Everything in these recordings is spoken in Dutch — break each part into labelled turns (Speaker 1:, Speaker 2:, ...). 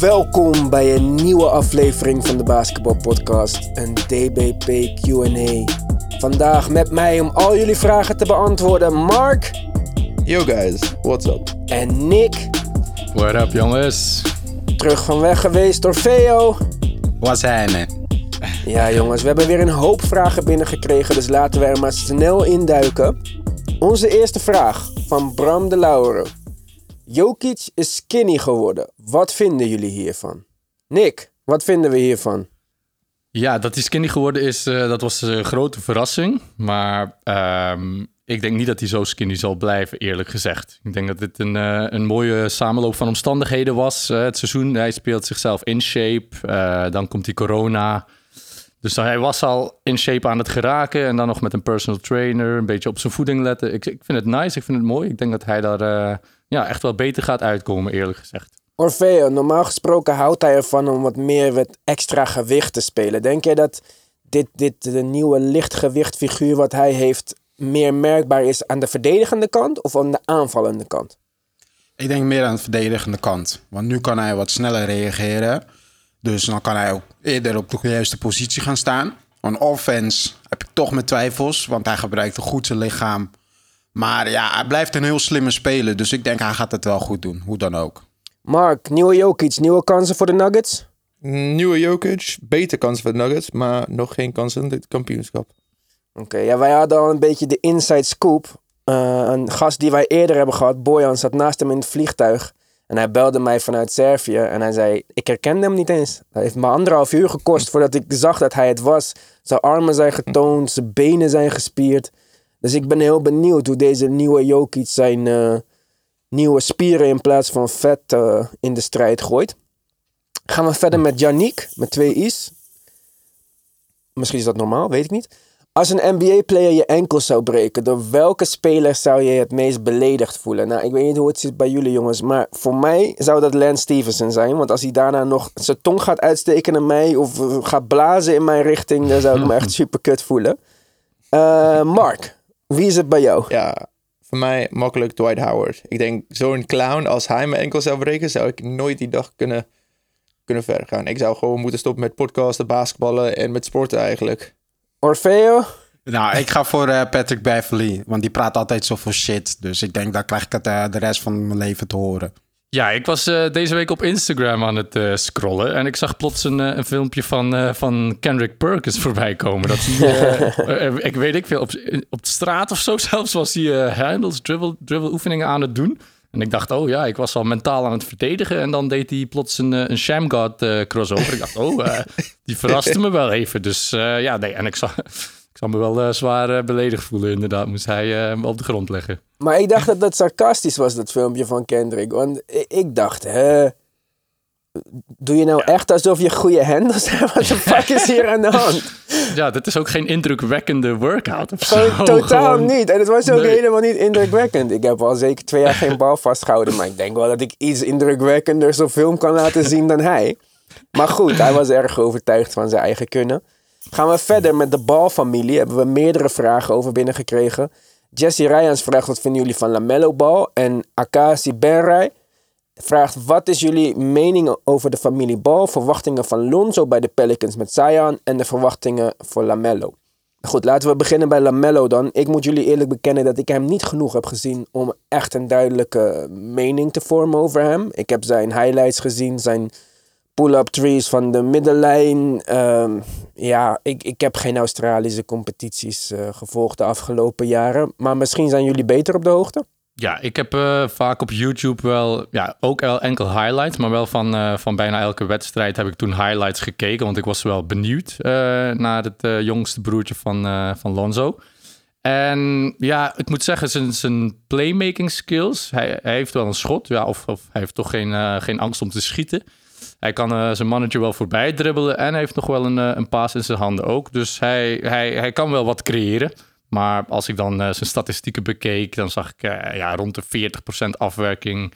Speaker 1: Welkom bij een nieuwe aflevering van de Basketball Podcast, een DBP Q&A. Vandaag met mij om al jullie vragen te beantwoorden, Mark
Speaker 2: Yo guys, what's up?
Speaker 1: en Nick.
Speaker 3: What up, jongens?
Speaker 1: Terug van weg geweest door Veo.
Speaker 3: Wat zijn er?
Speaker 1: Ja jongens, we hebben weer een hoop vragen binnengekregen, dus laten we er maar snel induiken. Onze eerste vraag van Bram de Lauweren. Jokic is skinny geworden. Wat vinden jullie hiervan? Nick, wat vinden we hiervan?
Speaker 3: Ja, dat hij skinny geworden is, eh, dat was een grote verrassing. Maar ehm, ik denk niet dat hij zo skinny zal blijven, eerlijk gezegd. Ik denk dat dit een, eh, een mooie samenloop van omstandigheden was. eh, het seizoen, hij speelt zichzelf in shape. dan komt die corona. Dus hij was al in shape aan het geraken. En dan nog met een personal trainer, een beetje op zijn voeding letten. Ik, ik vind het nice, ik vind het mooi. Ik denk dat hij daar eh, ja, echt wel beter gaat uitkomen, eerlijk gezegd.
Speaker 1: Orfeo, normaal gesproken houdt hij ervan om wat meer met extra gewicht te spelen. Denk jij dat dit, dit de nieuwe lichtgewichtfiguur wat hij heeft meer merkbaar is aan de verdedigende kant of aan de aanvallende kant?
Speaker 4: Ik denk meer aan de verdedigende kant. Want nu kan hij wat sneller reageren. Dus dan kan hij ook eerder op de juiste positie gaan staan. On offense heb ik toch mijn twijfels. Want hij gebruikt goed zijn lichaam. Maar ja, hij blijft een heel slimme speler. Dus ik denk hij gaat het wel goed doen. Hoe dan ook.
Speaker 1: Mark, nieuwe Jokic, nieuwe kansen voor de Nuggets?
Speaker 2: Nieuwe Jokic, beter kans voor de Nuggets, maar nog geen kans in het kampioenschap.
Speaker 1: Oké, ja, wij hadden al een beetje de inside scoop. Eh, een gast die wij eerder hebben gehad, Bojan, zat naast hem in het vliegtuig. En hij belde mij vanuit Servië en hij zei, ik herkende hem niet eens. Dat heeft me anderhalf uur gekost voordat ik zag dat hij het was. Zijn armen zijn getoond, zijn benen zijn gespierd. Dus ik ben heel benieuwd hoe deze nieuwe Jokic zijn eh, nieuwe spieren in plaats van vet eh, in de strijd gooit. Gaan we verder met Yannick, met twee i's. Misschien is dat normaal, weet ik niet. Als een NBA-player je enkel zou breken, door welke speler zou je het meest beledigd voelen? Nou, ik weet niet hoe het zit bij jullie jongens, maar voor mij zou dat Lance Stevenson zijn. Want als hij daarna nog zijn tong gaat uitsteken naar mij of eh, gaat blazen in mijn richting, dan zou ik me echt super kut voelen. Eh, Mark, wie is het bij jou?
Speaker 2: Ja, voor mij makkelijk Dwight Howard. Ik denk, zo'n clown, als hij mijn enkel zou breken, zou ik nooit die dag kunnen, kunnen verder gaan. Ik zou gewoon moeten stoppen met podcasten, basketballen en met sporten eigenlijk.
Speaker 1: Orfeo?
Speaker 4: Nou, ik ga voor eh, Patrick Beverly. Want die praat altijd zoveel shit. Dus ik denk, dat krijg ik het eh, de rest van mijn leven te horen.
Speaker 3: Ja, ik was eh, deze week op Instagram aan het eh, scrollen en ik zag plots een, eh, een filmpje van, eh, van Kendrick Perkins voorbij komen. Dat hij, ik weet ik veel, op, op de straat of zo zelfs was hij eh, handles, dribble, dribble oefeningen aan het doen. En ik dacht, oh ja, ik was al mentaal aan het verdedigen. En dan deed hij plots een, eh, een Shamgod eh, crossover. Ik dacht, oh, eh, die verraste me wel even. Dus ja, nee, en ik zag, ik zou me wel zwaar beledigd voelen inderdaad. Moest hij me op de grond leggen.
Speaker 1: Maar ik dacht dat dat sarcastisch was, dat filmpje van Kendrick. Want i- ik dacht, hè... Doe je nou echt alsof je goede handles hebt? Wat de fuck is hier aan de hand?
Speaker 3: Ja, dit is ook geen indrukwekkende workout of zo.
Speaker 1: Totaal
Speaker 3: Gewoon-
Speaker 1: niet. En het was ook
Speaker 3: Nee.
Speaker 1: helemaal niet indrukwekkend. Ik heb al zeker twee jaar geen bal vastgehouden. Maar ik denk wel dat ik iets indrukwekkender op film kan laten zien dan hij. Maar goed, hij was erg overtuigd van zijn eigen kunnen. Gaan we verder met de balfamilie. Hebben we meerdere vragen over binnengekregen. Jesse Rijans vraagt wat vinden jullie van Lamello Ball. En Akasi Benray vraagt wat is jullie mening over de familie Ball. Verwachtingen van Lonzo bij de Pelicans met Zion. En de verwachtingen voor Lamello. Goed, laten we beginnen bij Lamello dan. Ik moet jullie eerlijk bekennen dat ik hem niet genoeg heb gezien om echt een duidelijke mening te vormen over hem. Ik heb zijn highlights gezien, zijn pull-up trees van de middenlijn. Ehm, ja, ik, ik heb geen Australische competities eh, gevolgd de afgelopen jaren. Maar misschien zijn jullie beter op de hoogte?
Speaker 3: Ja, ik heb eh, vaak op YouTube wel, ja, ook el- enkel highlights, maar wel van, eh, van bijna elke wedstrijd heb ik toen highlights gekeken, want ik was wel benieuwd eh, naar het jongste broertje van, van Lonzo. En ja, ik moet zeggen, zijn, zijn playmaking skills, hij, heeft wel een schot, ja, of, of hij heeft toch geen, geen angst om te schieten. Hij kan zijn manager wel voorbij dribbelen en hij heeft nog wel een, een paas in zijn handen ook. Dus hij, hij, hij kan wel wat creëren. Maar als ik dan eh, zijn statistieken bekeek, dan zag ik eh, ja, rond de 40% afwerking.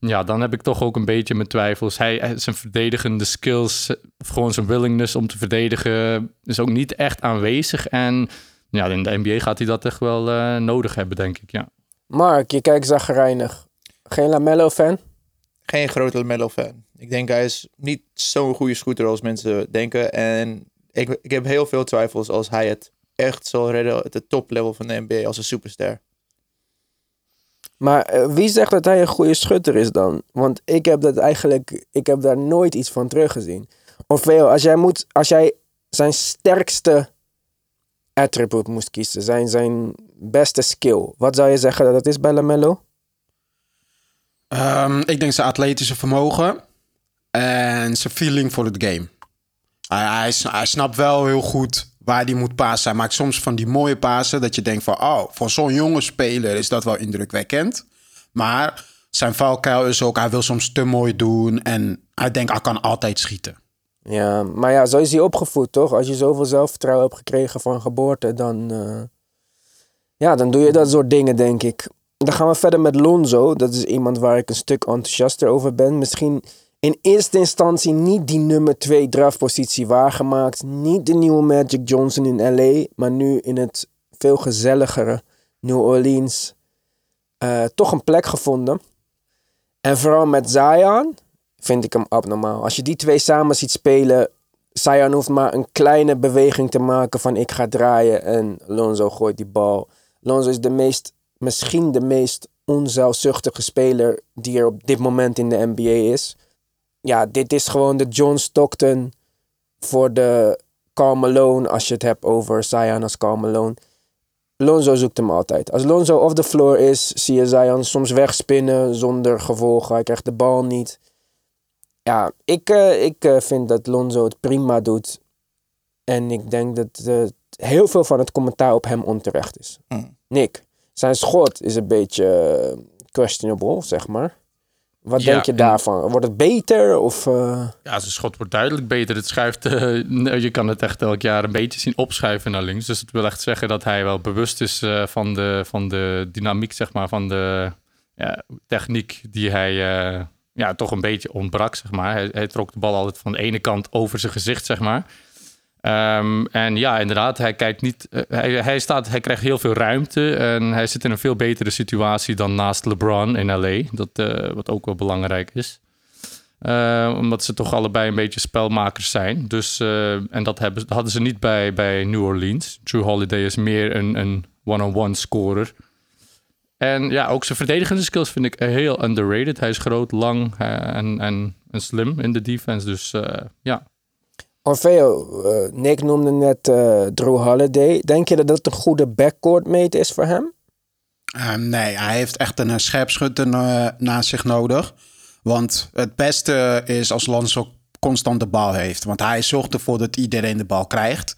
Speaker 3: Ja, dan heb ik toch ook een beetje mijn twijfels. Hij, zijn verdedigende skills, of gewoon zijn willingness om te verdedigen, is ook niet echt aanwezig. En ja, in de NBA gaat hij dat echt wel eh, nodig hebben, denk ik. Ja.
Speaker 1: Mark, je kijkt zagrijnig. Geen Lamello-fan?
Speaker 2: Geen grote Melo fan. Ik denk hij is niet zo'n goede scooter als mensen denken. En ik, ik heb heel veel twijfels als hij het echt zal redden het toplevel van de NBA als een superster.
Speaker 1: Maar eh, wie zegt dat hij een goede schutter is dan? Want ik heb dat eigenlijk, ik heb daar nooit iets van teruggezien. Orfeo, als jij, moet, als jij zijn sterkste attribute moest kiezen, zijn, zijn beste skill, wat zou je zeggen dat dat is bij LaMelo?
Speaker 4: Ehm, ik denk zijn atletische vermogen en zijn feeling voor het game. Hij, hij, hij snapt wel heel goed waar hij moet passen. Hij maakt soms van die mooie passen dat je denkt van... oh, voor zo'n jonge speler is dat wel indrukwekkend. Maar zijn valkuil is ook, hij wil soms te mooi doen... en hij denkt, hij kan altijd schieten.
Speaker 1: Ja, maar ja, zo is hij opgevoed, toch? Als je zoveel zelfvertrouwen hebt gekregen van geboorte, dan, eh, ja, dan doe je dat soort dingen, denk ik. Dan gaan we verder met Lonzo. Dat is iemand waar ik een stuk enthousiaster over ben. Misschien in eerste instantie niet die nummer 2 draftpositie waargemaakt. Niet de nieuwe Magic Johnson in LA, maar nu in het veel gezelligere New Orleans eh, toch een plek gevonden. En vooral met Zion vind ik hem abnormaal. Als je die twee samen ziet spelen, Zion hoeft maar een kleine beweging te maken van ik ga draaien en Lonzo gooit die bal. Lonzo is de meest, misschien de meest onzelfzuchtige speler die er op dit moment in de NBA is. Ja, dit is gewoon de John Stockton voor de Malone als je het hebt over Zion als Malone. Lonzo zoekt hem altijd. Als Lonzo off the floor is, zie je Zion soms wegspinnen zonder gevolgen. Hij krijgt de bal niet. Ja, ik, eh, ik eh, vind dat Lonzo het prima doet. En ik denk dat eh, heel veel van het commentaar op hem onterecht is.
Speaker 2: Mm.
Speaker 1: Nick, zijn schot is een beetje questionable, zeg maar. Wat
Speaker 3: Ja,
Speaker 1: denk je daarvan? Wordt het beter? Of, eh,
Speaker 3: Ja, zijn schot wordt duidelijk beter. Het schuift, eh, je kan het echt elk jaar een beetje zien opschuiven naar links. Dus het wil echt zeggen dat hij wel bewust is eh, van, de, van de dynamiek, zeg maar, van de ja, techniek die hij ja, toch een beetje ontbrak, zeg maar. Hij, hij trok de bal altijd van de ene kant over zijn gezicht, zeg maar. Ehm, en ja, inderdaad, hij kijkt niet. eh, hij, hij, staat, hij krijgt heel veel ruimte. En hij zit in een veel betere situatie dan naast LeBron in LA. Dat, eh, wat ook wel belangrijk is. Eh, omdat ze toch allebei een beetje spelmakers zijn. Dus, eh, en dat, hebben, hadden ze niet bij, bij New Orleans. Drew Holiday is meer een, een one-on-one scorer. En ja, ook zijn verdedigende skills vind ik heel underrated. Hij is groot, lang en, en, en slim in de defense. Dus ja,
Speaker 1: Orfeo, eh, Nick noemde net eh, Drew Holiday. Denk je dat dat een goede backcourt mate is voor hem?
Speaker 4: Ehm, nee, hij heeft echt een eh, scherpschutter uh, naast zich nodig. Want het beste is als Lonzo constant de bal heeft. Want hij zorgt ervoor dat iedereen de bal krijgt.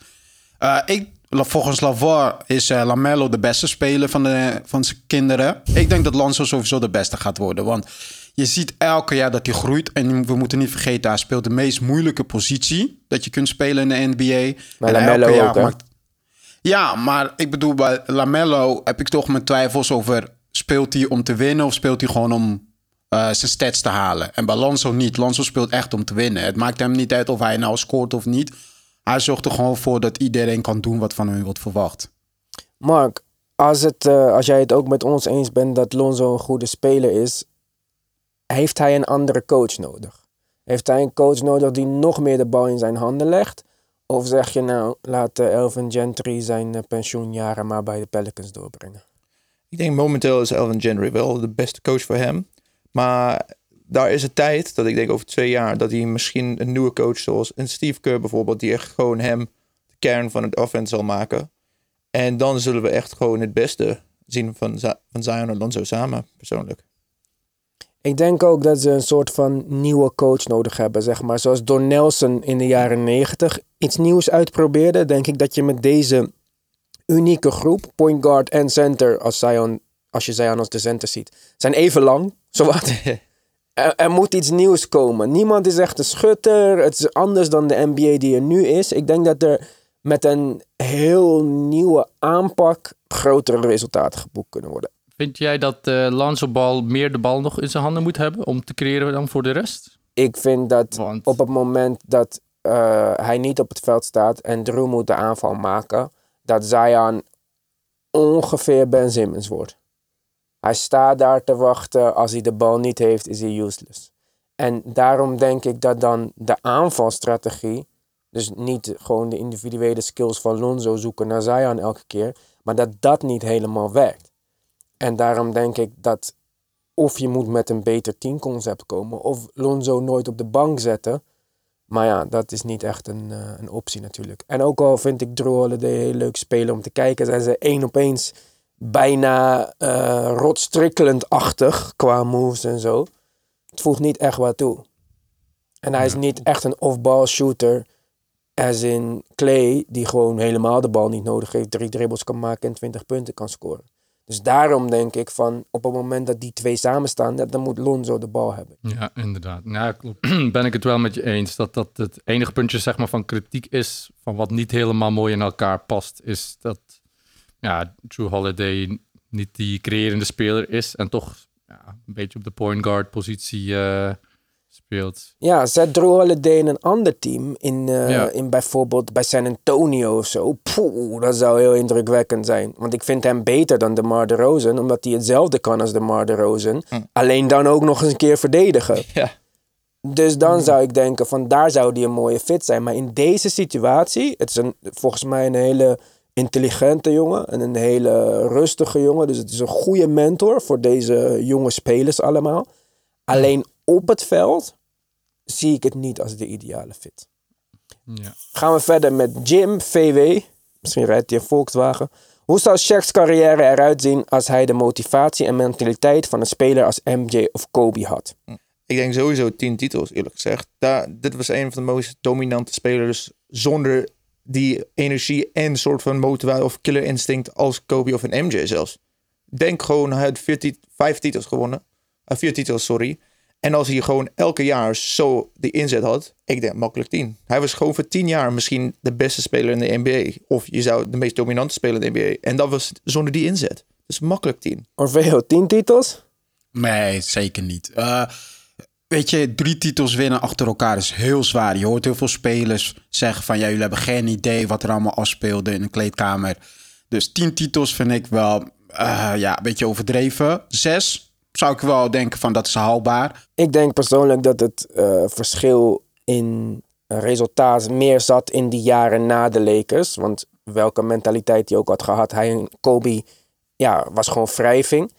Speaker 4: Uh, ik, volgens Lavar is uh, Lamello de beste speler van, de, van zijn kinderen. Ik denk dat Lonzo sowieso de beste gaat worden. Want je ziet elke jaar dat hij groeit. En we moeten niet vergeten, hij speelt de meest moeilijke positie dat je kunt spelen in de NBA.
Speaker 1: Maar
Speaker 4: en
Speaker 1: Lamello
Speaker 4: elke jaar
Speaker 1: ook, hè?
Speaker 4: maakt- Ja, maar ik bedoel, bij Lamello heb ik toch mijn twijfels over... speelt hij om te winnen of speelt hij gewoon om eh, zijn stats te halen? En bij Lonzo niet. Lonzo speelt echt om te winnen. Het maakt hem niet uit of hij nou scoort of niet. Hij zorgt er gewoon voor dat iedereen kan doen wat van hem wordt verwacht.
Speaker 1: Mark, als, het, eh, als jij het ook met ons eens bent dat Lonzo een goede speler is, heeft hij een andere coach nodig? Heeft hij een coach nodig die nog meer de bal in zijn handen legt? Of zeg je nou, laat eh, Elvin Gentry zijn eh, pensioenjaren maar bij de Pelicans doorbrengen?
Speaker 2: Ik denk momenteel is Elvin Gentry wel de beste coach voor hem. Maar daar is het tijd, dat ik denk over twee jaar, dat hij misschien een nieuwe coach zoals een Steve Kerr bijvoorbeeld, die echt gewoon hem de kern van het offense zal maken. En dan zullen we echt gewoon het beste zien van, Zion en Lonzo samen, persoonlijk.
Speaker 1: Ik denk ook dat ze een soort van nieuwe coach nodig hebben, zeg maar. Zoals Don Nelson in de jaren negentig iets nieuws uitprobeerde, denk ik dat je met deze unieke groep, point guard en center, als, Zion, als je Zion als de center ziet, zijn even lang, zowat. er, er moet iets nieuws komen. Niemand is echt een schutter. Het is anders dan de NBA die er nu is. Ik denk dat er met een heel nieuwe aanpak grotere resultaten geboekt kunnen worden.
Speaker 3: Vind jij dat uh, Lonzo Ball meer de bal nog in zijn handen moet hebben om te creëren dan voor de rest?
Speaker 1: Ik vind dat
Speaker 3: Want-
Speaker 1: op het moment dat eh, hij niet op het veld staat en Drew moet de aanval maken, dat Zion ongeveer Ben Simmons wordt. Hij staat daar te wachten. Als hij de bal niet heeft, is hij useless. En daarom denk ik dat dan de aanvalstrategie, dus niet gewoon de individuele skills van Lonzo zoeken naar Zion elke keer, maar dat dat niet helemaal werkt. En daarom denk ik dat of je moet met een beter teamconcept komen, of Lonzo nooit op de bank zetten. Maar ja, dat is niet echt een, eh, een optie natuurlijk. En ook al vind ik Drew Holiday heel leuk spelen om te kijken, zijn ze één op eens bijna uh, rotstrikkelend-achtig qua moves en zo. Het voegt niet echt wat toe. En hij is niet echt een off-ball shooter. As in Clay, die gewoon helemaal de bal niet nodig heeft. Drie dribbles kan maken en 20 punten kan scoren. Dus daarom denk ik van op het moment dat die twee samenstaan, dat, dan moet Lonzo de bal hebben.
Speaker 3: Ja, inderdaad. Klopt. ben ik het wel met je eens. Dat dat het enige puntje zeg maar, van kritiek is, van wat niet helemaal mooi in elkaar past, is dat ja, True Holiday niet die creërende speler is en toch ja, een beetje op de point guard positie uh,
Speaker 1: Ja, zet Drew Holiday in een ander team, in, uh, ja. in bijvoorbeeld bij San Antonio of zo. Poeh, dat zou heel indrukwekkend zijn. Want ik vind hem beter dan DeMar DeRozan, omdat hij hetzelfde kan als DeMar DeRozan. Hm. Alleen dan ook nog eens een keer verdedigen.
Speaker 2: Ja.
Speaker 1: Dus dan zou ik denken van daar zou die een mooie fit zijn. Maar in deze situatie, het is een, volgens mij een hele intelligente jongen en een hele rustige jongen. Dus het is een goede mentor voor deze jonge spelers allemaal. Alleen op het veld zie ik het niet als de ideale fit.
Speaker 3: Ja.
Speaker 1: Gaan we verder met Jim VW. Misschien rijdt hij een Volkswagen. Hoe zou Shaq's carrière eruit zien als hij de motivatie en mentaliteit van een speler als MJ of Kobe had?
Speaker 2: Ik denk sowieso tien titels, eerlijk gezegd. Daar, dit was een van de meest dominante spelers zonder die energie en soort van motivatie of killer instinct als Kobe of een MJ zelfs. Denk gewoon, hij had vier tit vijf titels gewonnen. Uh, vier titels, sorry. En als hij gewoon elke jaar zo de inzet had, ik denk makkelijk tien. Hij was gewoon voor tien jaar misschien de beste speler in de NBA. Of je zou de meest dominante speler in de NBA. En dat was zonder die inzet. Dus makkelijk tien.
Speaker 1: Orveo, tien titels?
Speaker 4: Nee, zeker niet. Uh, weet je, drie titels winnen achter elkaar is heel zwaar. Je hoort heel veel spelers zeggen van... ja, jullie hebben geen idee wat er allemaal afspeelde in een kleedkamer. Dus tien titels vind ik wel uh, ja, een beetje overdreven. Zes zou ik wel denken van dat is haalbaar.
Speaker 1: Ik denk persoonlijk dat het uh, verschil in resultaat meer zat in die jaren na de Lakers. Want welke mentaliteit hij ook had gehad, hij en Kobe ja, was gewoon wrijving.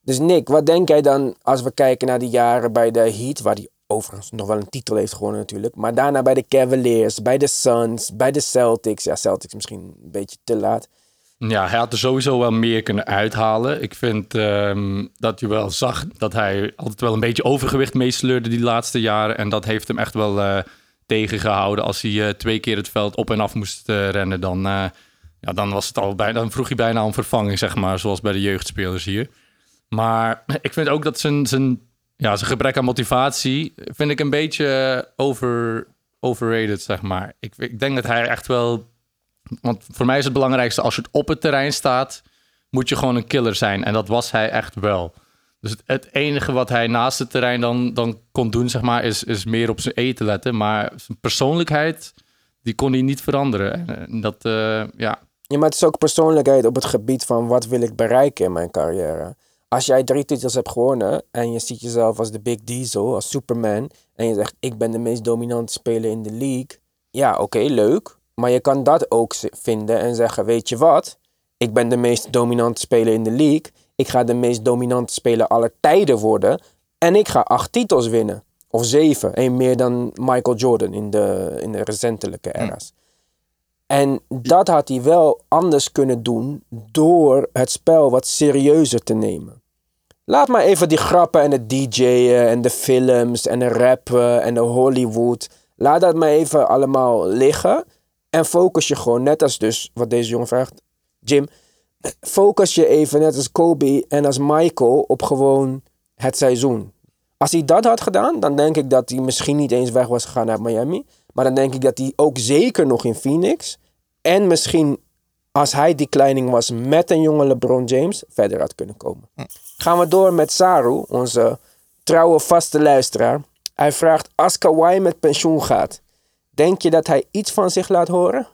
Speaker 1: Dus Nick, wat denk jij dan als we kijken naar die jaren bij de Heat, waar hij overigens nog wel een titel heeft gewonnen natuurlijk, maar daarna bij de Cavaliers, bij de Suns, bij de Celtics. Ja, Celtics misschien een beetje te laat.
Speaker 3: Ja, hij had er sowieso wel meer kunnen uithalen. Ik vind um, dat je wel zag dat hij altijd wel een beetje overgewicht meesleurde die laatste jaren. En dat heeft hem echt wel uh, tegengehouden. Als hij uh, twee keer het veld op en af moest uh, rennen, dan, ja, dan, was het al bijna, dan vroeg hij bijna om vervanging, zeg maar. Zoals bij de jeugdspelers hier. Maar ik vind ook dat zijn, zijn, ja, zijn gebrek aan motivatie... vind ik een beetje over, overrated, zeg maar. Ik, ik denk dat hij echt wel want voor mij is het belangrijkste, als je op het terrein staat, moet je gewoon een killer zijn. En dat was hij echt wel. Dus het, enige wat hij naast het terrein dan, dan kon doen, zeg maar, is, is meer op zijn eten letten. Maar zijn persoonlijkheid, die kon hij niet veranderen. En dat, uh, ja.
Speaker 1: Maar het is ook persoonlijkheid op het gebied van wat wil ik bereiken in mijn carrière. Als jij drie titels hebt gewonnen en je ziet jezelf als de Big Diesel, als Superman, en je zegt ik ben de meest dominante speler in de league. Ja, oké, leuk. Maar je kan dat ook vinden en zeggen: Weet je wat? Ik ben de meest dominante speler in de league. Ik ga de meest dominante speler aller tijden worden. En ik ga acht titels winnen. Of zeven. Eén meer dan Michael Jordan in de, in de recentelijke era's. En dat had hij wel anders kunnen doen door het spel wat serieuzer te nemen. Laat maar even die grappen en het DJ'en en de films en de rappen en de Hollywood. Laat dat maar even allemaal liggen. En focus je gewoon, net als dus wat deze jongen vraagt, Jim. Focus je even, net als Kobe en als Michael, op gewoon het seizoen. Als hij dat had gedaan, dan denk ik dat hij misschien niet eens weg was gegaan naar Miami. Maar dan denk ik dat hij ook zeker nog in Phoenix. En misschien als hij declining was met een jonge LeBron James, verder had kunnen komen. Gaan we door met Saru, onze trouwe vaste luisteraar. Hij vraagt: Als Kawhi met pensioen gaat, Denk je dat hij iets van zich laat horen?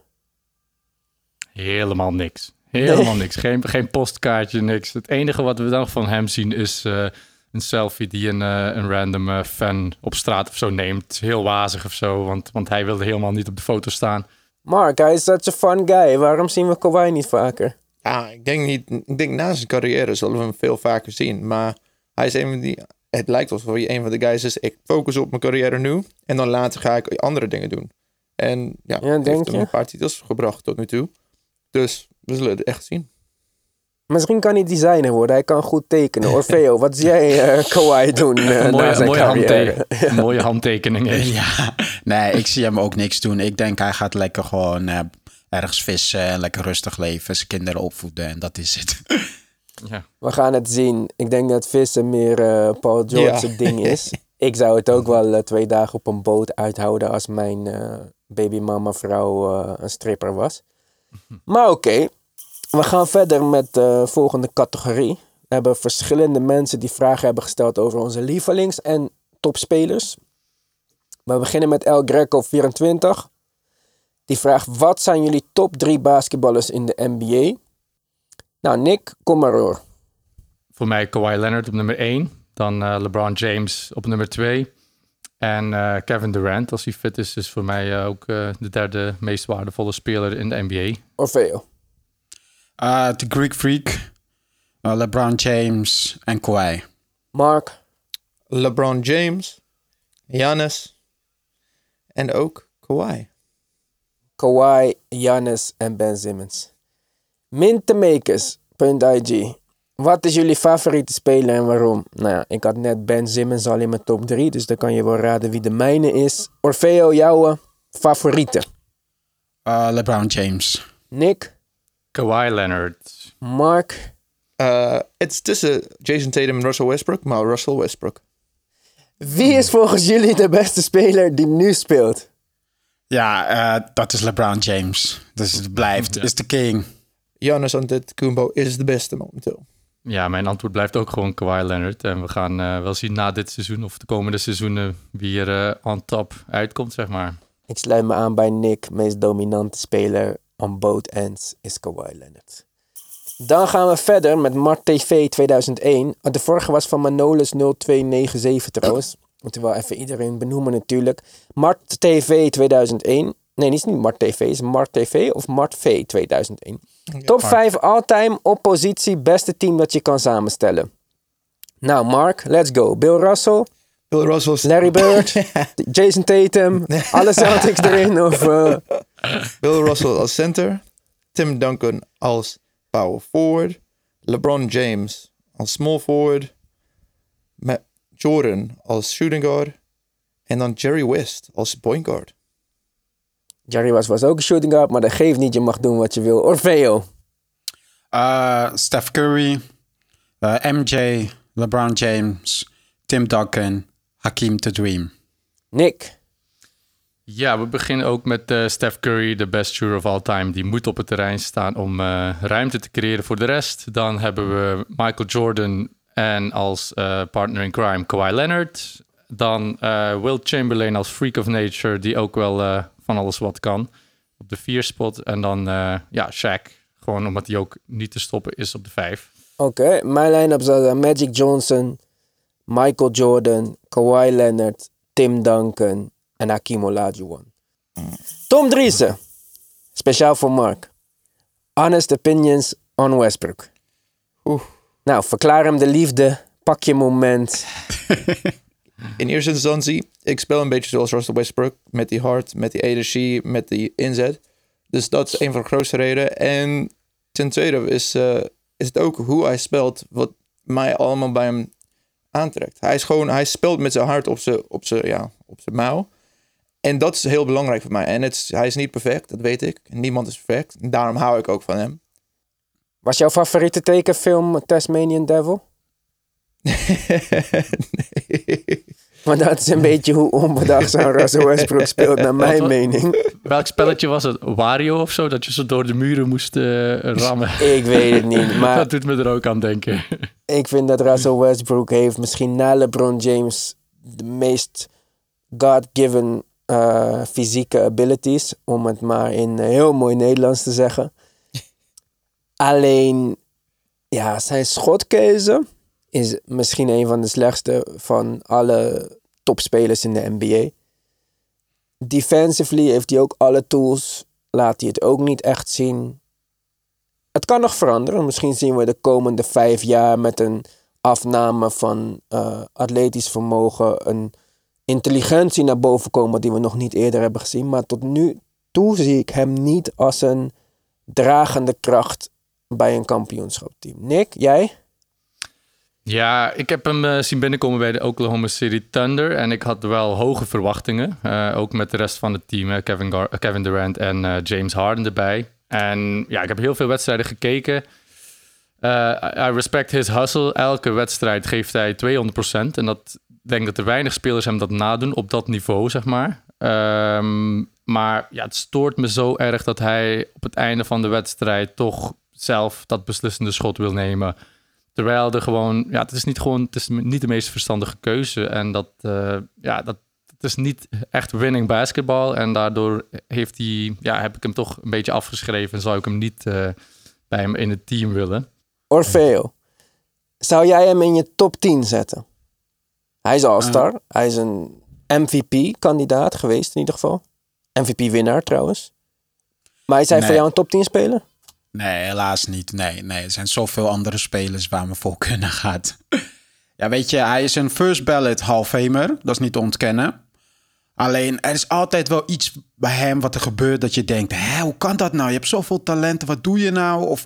Speaker 3: Helemaal niks. Helemaal niks. Geen, geen postkaartje, niks. Het enige wat we dan van hem zien is uh, een selfie die een, eh, een random eh, fan op straat of zo neemt. Heel wazig of zo, want, want hij wilde helemaal niet op de foto staan.
Speaker 1: Mark, hij is such a fun guy. Waarom zien we Kawhi niet vaker?
Speaker 2: Ja, ik denk niet. Ik denk na zijn carrière zullen we hem veel vaker zien. Maar hij is een van die. Het lijkt alsof hij een van de guys is. Ik focus op mijn carrière nu. En dan later ga ik andere dingen doen. En ja,
Speaker 1: Ja, denk
Speaker 2: heeft hem
Speaker 1: je?
Speaker 2: een paar titels gebracht tot nu toe. Dus we zullen het echt zien.
Speaker 1: Misschien kan hij designer worden. Hij kan goed tekenen. Orfeo, wat zie jij eh Kawhi doen na
Speaker 3: mooie,
Speaker 1: zijn
Speaker 3: mooie,
Speaker 1: carrière?
Speaker 3: handte- een mooie handtekening. heeft.
Speaker 4: Ja, nee, ik zie hem ook niks doen. Ik denk hij gaat lekker gewoon eh, ergens vissen en lekker rustig leven. Zijn kinderen opvoeden en dat is het.
Speaker 3: Ja.
Speaker 1: We gaan het zien. Ik denk dat vissen meer eh, Paul George's
Speaker 2: Ja.
Speaker 1: ding is. Ik zou het ook wel eh, twee dagen op een boot uithouden als mijn eh babymama vrouw een stripper was. Maar oké, we gaan verder met de volgende categorie. We hebben verschillende mensen die vragen hebben gesteld over onze lievelings- en topspelers. We beginnen met El Greco 24. Die vraagt, wat zijn jullie top drie basketballers in de NBA? Nou, Nick, kom maar hoor.
Speaker 3: Voor mij Kawhi Leonard op nummer 1. Dan eh, LeBron James op nummer 2. En eh, Kevin Durant, als hij fit is, is voor mij eh, ook eh, de derde meest waardevolle speler in de NBA.
Speaker 1: Orfeo.
Speaker 4: Eh The Greek Freak, eh, LeBron James en Kawhi.
Speaker 1: Mark.
Speaker 2: LeBron James, Giannis en ook Kawhi.
Speaker 1: Kawhi, Giannis en Ben Simmons. Mintemakers.ig. Wat is jullie favoriete speler en waarom? Nou ja, ik had net Ben Simmons al in mijn top 3, dus dan kan je wel raden wie de mijne is. Orfeo, jouw favoriete?
Speaker 4: Eh, LeBron James.
Speaker 1: Nick,
Speaker 3: Kawhi Leonard.
Speaker 1: Mark,
Speaker 2: Eh, het is tussen Jason Tatum en Russell Westbrook, maar Russell Westbrook.
Speaker 1: wie is volgens jullie de beste speler die nu speelt?
Speaker 4: Ja, eh, dat is LeBron James. Dus het blijft, is de king.
Speaker 2: Giannis Antetokounmpo is de beste momenteel.
Speaker 3: Ja, mijn antwoord blijft ook gewoon Kawhi Leonard. En we gaan eh, wel zien na dit seizoen of de komende seizoenen wie er eh on top uitkomt, zeg maar.
Speaker 1: Ik sluit me aan bij Nick. Meest dominante speler on both ends is Kawhi Leonard. Dan gaan we verder met Mart TV 2001. De vorige was van Manolus 0297 trouwens. Moeten we wel even iedereen benoemen natuurlijk. Mart TV 2001. Nee, niet niet Mart TV. Is het Mart TV of Mart V 2001. Top 5 all-time oppositie beste team dat je kan samenstellen. Nou, Mark, let's go. Bill Russell,
Speaker 2: Bill Russell
Speaker 1: Larry Bird, Jason Tatum, alle Celtics erin of... eh,
Speaker 2: Bill Russell als center, Tim Duncan als power forward, LeBron James als small forward, Matt Jordan als shooting guard en dan Jerry West als point guard.
Speaker 1: Jerry was, was ook een shooting guard, maar dat geeft niet. Je mag doen wat je wil. Orfeo.
Speaker 4: Eh, Steph Curry, eh, MJ, LeBron James, Tim Duncan, Hakim the Dream.
Speaker 1: Nick.
Speaker 3: Ja, we beginnen ook met eh, Steph Curry, de best shooter of all time. Die moet op het terrein staan om eh, ruimte te creëren voor de rest. Dan hebben we Michael Jordan en als eh, partner in crime Kawhi Leonard. Dan eh, Will Chamberlain als freak of nature, die ook wel eh, van alles wat kan. Op de vier spot. En dan eh, ja, Shaq, gewoon omdat hij ook niet te stoppen is op de vijf.
Speaker 1: Oké, mijn line-up zou zijn Magic Johnson, Michael Jordan, Kawhi Leonard, Tim Duncan en Hakim Olajuwon. Tom Driessen. Speciaal voor Mark. Honest opinions on Westbrook.
Speaker 2: Oeh.
Speaker 1: Nou, verklaar hem de liefde. Pak je moment.
Speaker 2: In eerste instantie, ik speel een beetje zoals Russell Westbrook. Met die hard, met die energie, met die inzet. Dus dat is een van de grootste redenen. En ten tweede is, eh, is het ook hoe hij speelt. Wat mij allemaal bij hem aantrekt. Hij is gewoon, hij speelt met zijn hart op zijn, op zijn, ja, op zijn mouw. En dat is heel belangrijk voor mij. En het is, hij is niet perfect, dat weet ik. Niemand is perfect. En daarom hou ik ook van hem.
Speaker 1: Was jouw favoriete tekenfilm Tasmanian Devil? Maar dat is een beetje hoe onbedachtzaam Russell Westbrook speelt, naar mijn
Speaker 3: Wat-
Speaker 1: mening.
Speaker 3: Welk spelletje was het? Wario of zo? Dat je zo door de muren moest eh, rammen.
Speaker 1: Ik weet het niet, maar
Speaker 3: dat doet me er ook aan denken.
Speaker 1: ik vind dat Russell Westbrook heeft misschien na LeBron James de meest God-given eh, fysieke abilities, om het maar in heel mooi Nederlands te zeggen. Alleen, ja, zijn schotkeuze is misschien een van de slechtste van alle topspelers in de NBA. Defensively heeft hij ook alle tools. Laat hij het ook niet echt zien. Het kan nog veranderen. Misschien zien we de komende vijf jaar met een afname van uh, atletisch vermogen, een intelligentie naar boven komen die we nog niet eerder hebben gezien. Maar tot nu toe zie ik hem niet als een dragende kracht bij een kampioenschapteam. Nick, jij?
Speaker 3: Ja, ik heb hem uh, zien binnenkomen bij de Oklahoma City Thunder. En ik had wel hoge verwachtingen. Uh, ook met de rest van het team, Kevin, Gar Kevin Durant en James Harden erbij. En ja, ik heb heel veel wedstrijden gekeken. I respect his hustle. Elke wedstrijd geeft hij 200%. En dat denk dat er weinig spelers hem dat nadoen op dat niveau, zeg maar. Um, maar ja, het stoort me zo erg dat hij op het einde van de wedstrijd toch zelf dat beslissende schot wil nemen. Terwijl er gewoon, ja, het is niet gewoon, het is niet de meest verstandige keuze. En dat, uh, ja, dat het is niet echt winning basketbal. En daardoor heeft hij, ja, heb ik hem toch een beetje afgeschreven. En zou ik hem niet uh, bij hem in het team willen.
Speaker 1: Orfeo, zou jij hem in je top 10 zetten? Hij is All-Star. Uh. Hij is een MVP-kandidaat geweest in ieder geval. MVP-winnaar trouwens. Maar is hij nee. voor jou een top 10 speler?
Speaker 4: Nee, helaas niet. Nee, nee, er zijn zoveel andere spelers waar me voor kunnen gaat. ja, weet je, hij is een first ballot Hall Famer. Dat is niet te ontkennen. Alleen, er is altijd wel iets bij hem wat er gebeurt dat je denkt... Hé, hoe kan dat nou? Je hebt zoveel talenten, wat doe je nou? Of,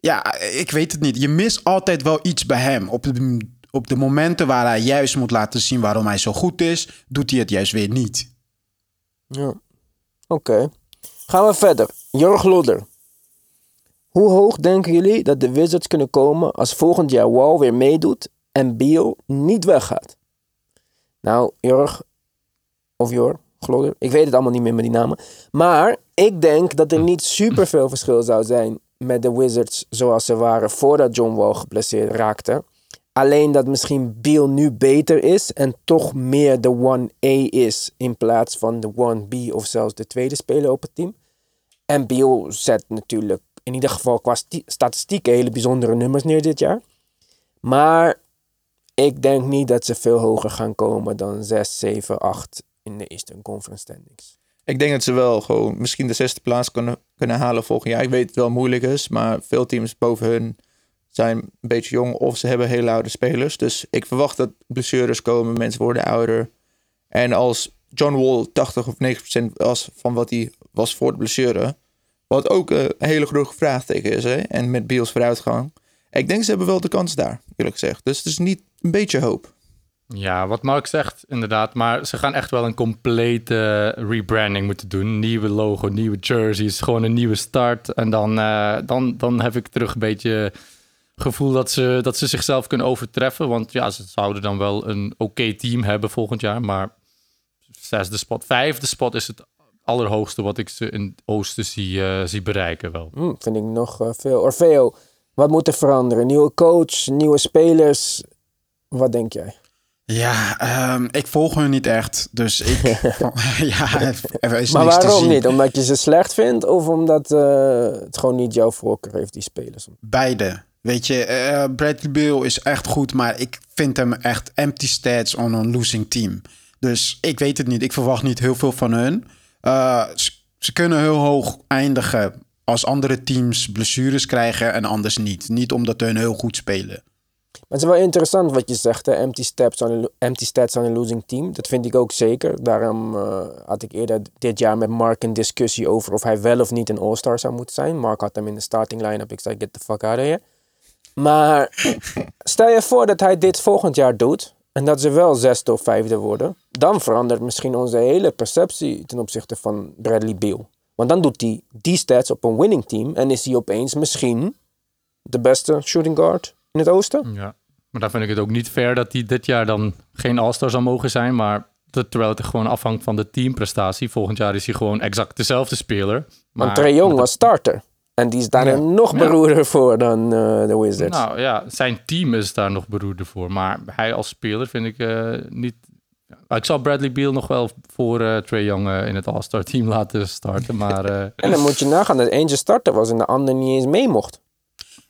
Speaker 4: ja, ik weet het niet. Je mist altijd wel iets bij hem. Op de, op de momenten waar hij juist moet laten zien waarom hij zo goed is... doet hij het juist weer niet.
Speaker 1: Ja, oké. Gaan we verder. Jorg Lodder. Hoe hoog denken jullie dat de Wizards kunnen komen als volgend jaar Wall weer meedoet en Beal niet weggaat? Nou, Jorg, of Jor, Glodder, ik weet het allemaal niet meer met die namen. Maar ik denk dat er niet super veel verschil zou zijn met de Wizards zoals ze waren voordat John Wall geblesseerd raakte. Alleen dat misschien Beal nu beter is en toch meer de 1A is in plaats van de 1B of zelfs de tweede speler op het team. En Beal zet natuurlijk in ieder geval qua statistieken hele bijzondere nummers neer dit jaar. Maar ik denk niet dat ze veel hoger gaan komen dan 6, 7, 8 in de Eastern Conference standings.
Speaker 2: Ik denk dat ze wel gewoon misschien de zesde plaats kunnen, kunnen halen volgend jaar. Ik weet het wel moeilijk is, maar veel teams boven hun zijn een beetje jong of ze hebben hele oude spelers. Dus ik verwacht dat blessures komen, mensen worden ouder. En als John Wall 80 of 90% was van wat hij was voor de blessure, wat ook een hele grote vraagteken is. Hè? En met Beals vooruitgang. Ik denk ze hebben wel de kans daar, eerlijk gezegd. Dus het is niet een beetje hoop.
Speaker 3: Ja, wat Mark zegt, inderdaad. Maar ze gaan echt wel een complete rebranding moeten doen. Nieuwe logo, nieuwe jerseys, gewoon een nieuwe start. En dan, uh, dan, dan heb ik terug een beetje gevoel dat ze, dat ze zichzelf kunnen overtreffen. Want ja, ze zouden dan wel een oké team hebben volgend jaar. Maar zesde spot, vijfde spot is het allerhoogste wat ik ze in het oosten zie, uh, zie bereiken wel.
Speaker 1: Hmm, vind ik nog uh, veel. Orfeo, wat moet er veranderen? Nieuwe coach, nieuwe spelers. Wat denk jij?
Speaker 4: Ja, um, ik volg hun niet echt. Dus ik.
Speaker 1: ja, er is maar waarom niet? Omdat je ze slecht vindt of omdat uh, het gewoon niet jouw voorkeur heeft, die spelers?
Speaker 4: Beide. Weet je, uh, Bradley Beal is echt goed, maar ik vind hem echt empty stats on een losing team. Dus ik weet het niet. Ik verwacht niet heel veel van hun. Uh, ze, kunnen heel hoog eindigen als andere teams blessures krijgen en anders niet. Niet omdat hun heel goed spelen.
Speaker 1: Maar het is wel interessant wat je zegt, hè? Empty, steps on empty stats on a losing team. Dat vind ik ook zeker. Daarom uh, had ik eerder dit jaar met Mark een discussie over of hij wel of niet een All-Star zou moeten zijn. Mark had hem in de starting line-up. Ik zei, get the fuck out of here. Maar stel je voor dat hij dit volgend jaar doet. En dat ze wel zesde of vijfde worden. Dan verandert misschien onze hele perceptie ten opzichte van Bradley Beal. Want dan doet hij die stats op een winning team. En is hij opeens misschien de beste shooting guard in het oosten.
Speaker 3: Ja, maar dan vind ik het ook niet fair dat hij dit jaar dan geen All-Star zou mogen zijn. Maar terwijl het gewoon afhangt van de teamprestatie. Volgend jaar is hij gewoon exact dezelfde speler.
Speaker 1: Maar Want Trae Young was starter. En die is daar ja. nog beroerder ja. voor dan uh, de Wizards.
Speaker 3: Nou ja, zijn team is daar nog beroerder voor. Maar hij als speler vind ik uh, niet... Ik zal Bradley Beal nog wel voor uh, Trae Young in het All-Star team laten starten, maar...
Speaker 1: en dan moet je nagaan dat eentje starter was en de ander niet eens mee mocht.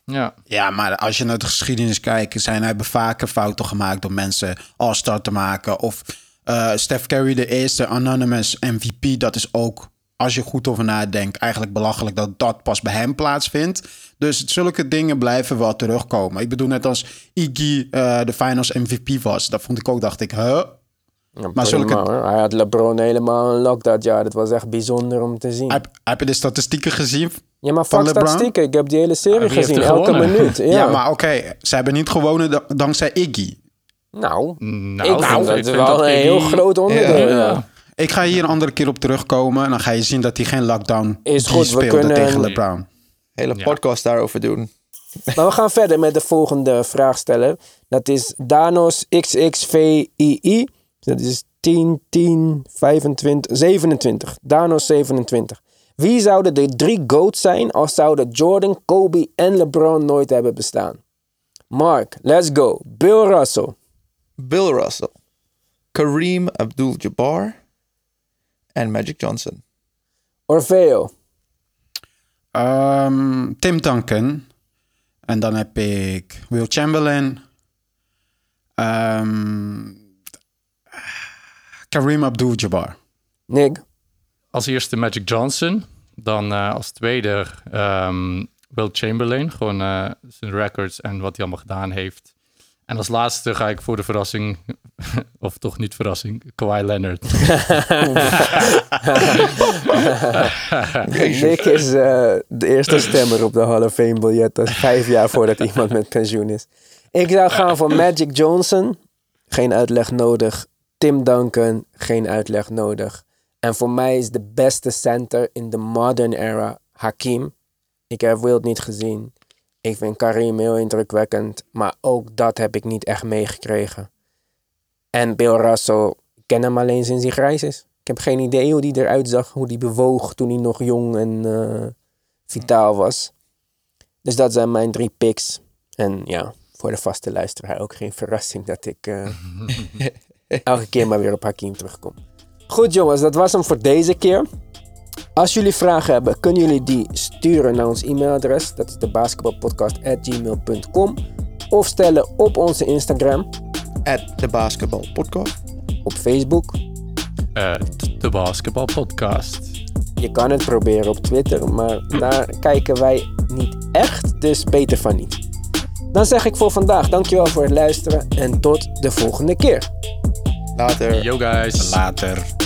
Speaker 3: Ja.
Speaker 4: Ja, maar als je naar de geschiedenis kijkt, zijn hebben vaker fouten gemaakt door mensen All-Star te maken. Of eh Steph Curry, de eerste anonymous MVP, dat is ook, als je goed over nadenkt, eigenlijk belachelijk dat dat pas bij hem plaatsvindt. Dus zulke dingen blijven wel terugkomen. Ik bedoel, net als Iggy eh, de finals MVP was, dat vond ik ook, dacht ik, huh?
Speaker 1: Ja,
Speaker 4: Maar zulke-.
Speaker 1: Hij had LeBron helemaal een lock dat jaar. Dat was echt bijzonder om te zien.
Speaker 4: Heb, heb je de statistieken gezien?
Speaker 1: Ja, maar
Speaker 4: van
Speaker 1: fuck statistieken. Ik heb die hele serie
Speaker 3: heeft
Speaker 1: gezien, elke minuut. Ja,
Speaker 4: Ja, maar oké, ze hebben niet gewonnen da- dankzij Iggy.
Speaker 1: Nou,
Speaker 3: Nou,
Speaker 1: ik vind dat
Speaker 3: vind
Speaker 1: wel een heel groot onderdeel.
Speaker 3: Ja.
Speaker 1: Ja.
Speaker 4: Ik ga hier een andere keer op terugkomen en dan ga je zien dat hij geen lockdown
Speaker 1: Is goed, we kunnen-
Speaker 4: tegen LeBron.
Speaker 2: Hele
Speaker 3: Ja.
Speaker 2: podcast daarover doen.
Speaker 1: Maar we gaan verder met de volgende vraag stellen. Dat is Danos XXVII. Dat is 10, 10, 25, 27. Danos 27. Wie zouden de drie GOATs zijn als zouden Jordan, Kobe en LeBron nooit hebben bestaan? Mark, let's go. Bill Russell.
Speaker 2: Bill Russell, Kareem Abdul-Jabbar en Magic Johnson.
Speaker 1: Orfeo.
Speaker 4: Ehm, Tim Duncan. En dan heb ik Will Chamberlain. Ehm, Kareem Abdul-Jabbar.
Speaker 1: Nick.
Speaker 3: Als eerste Magic Johnson. Dan eh, als tweede ehm Will Chamberlain. Gewoon eh, zijn records en wat hij allemaal gedaan heeft. En als laatste ga ik voor de verrassing, of toch niet verrassing, Kawhi Leonard.
Speaker 1: Nick is eh, de eerste stemmer op de Hall of Fame biljet. Dat is vijf jaar voordat iemand met pensioen is. Ik zou gaan voor Magic Johnson. Geen uitleg nodig. Tim Duncan. Geen uitleg nodig. En voor mij is de beste center in de modern era Hakim. Ik heb Wild niet gezien. Ik vind Karim heel indrukwekkend. Maar ook dat heb ik niet echt meegekregen. En Bill Russell, ik ken hem alleen sinds hij grijs is. Ik heb geen idee hoe die eruit zag, hoe die bewoog toen hij nog jong en eh, vitaal was. Dus dat zijn mijn drie picks. En ja, voor de vaste luisteraar ook geen verrassing dat ik eh, elke keer maar weer op Hakim terugkom. Goed jongens, dat was hem voor deze keer. Als jullie vragen hebben, kunnen jullie die sturen naar ons e-mailadres. Dat is de basketbalpodcast.gmail.com Of stellen op onze Instagram,
Speaker 2: At de Basketball Podcast.
Speaker 1: op Facebook.
Speaker 3: Eh, t- de Basketball Podcast.
Speaker 1: Je kan het proberen op Twitter, maar daar kijken wij niet echt, dus beter van niet. Dan zeg ik voor vandaag dankjewel voor het luisteren en tot de volgende keer.
Speaker 2: Later.
Speaker 3: Yo guys.
Speaker 4: Later.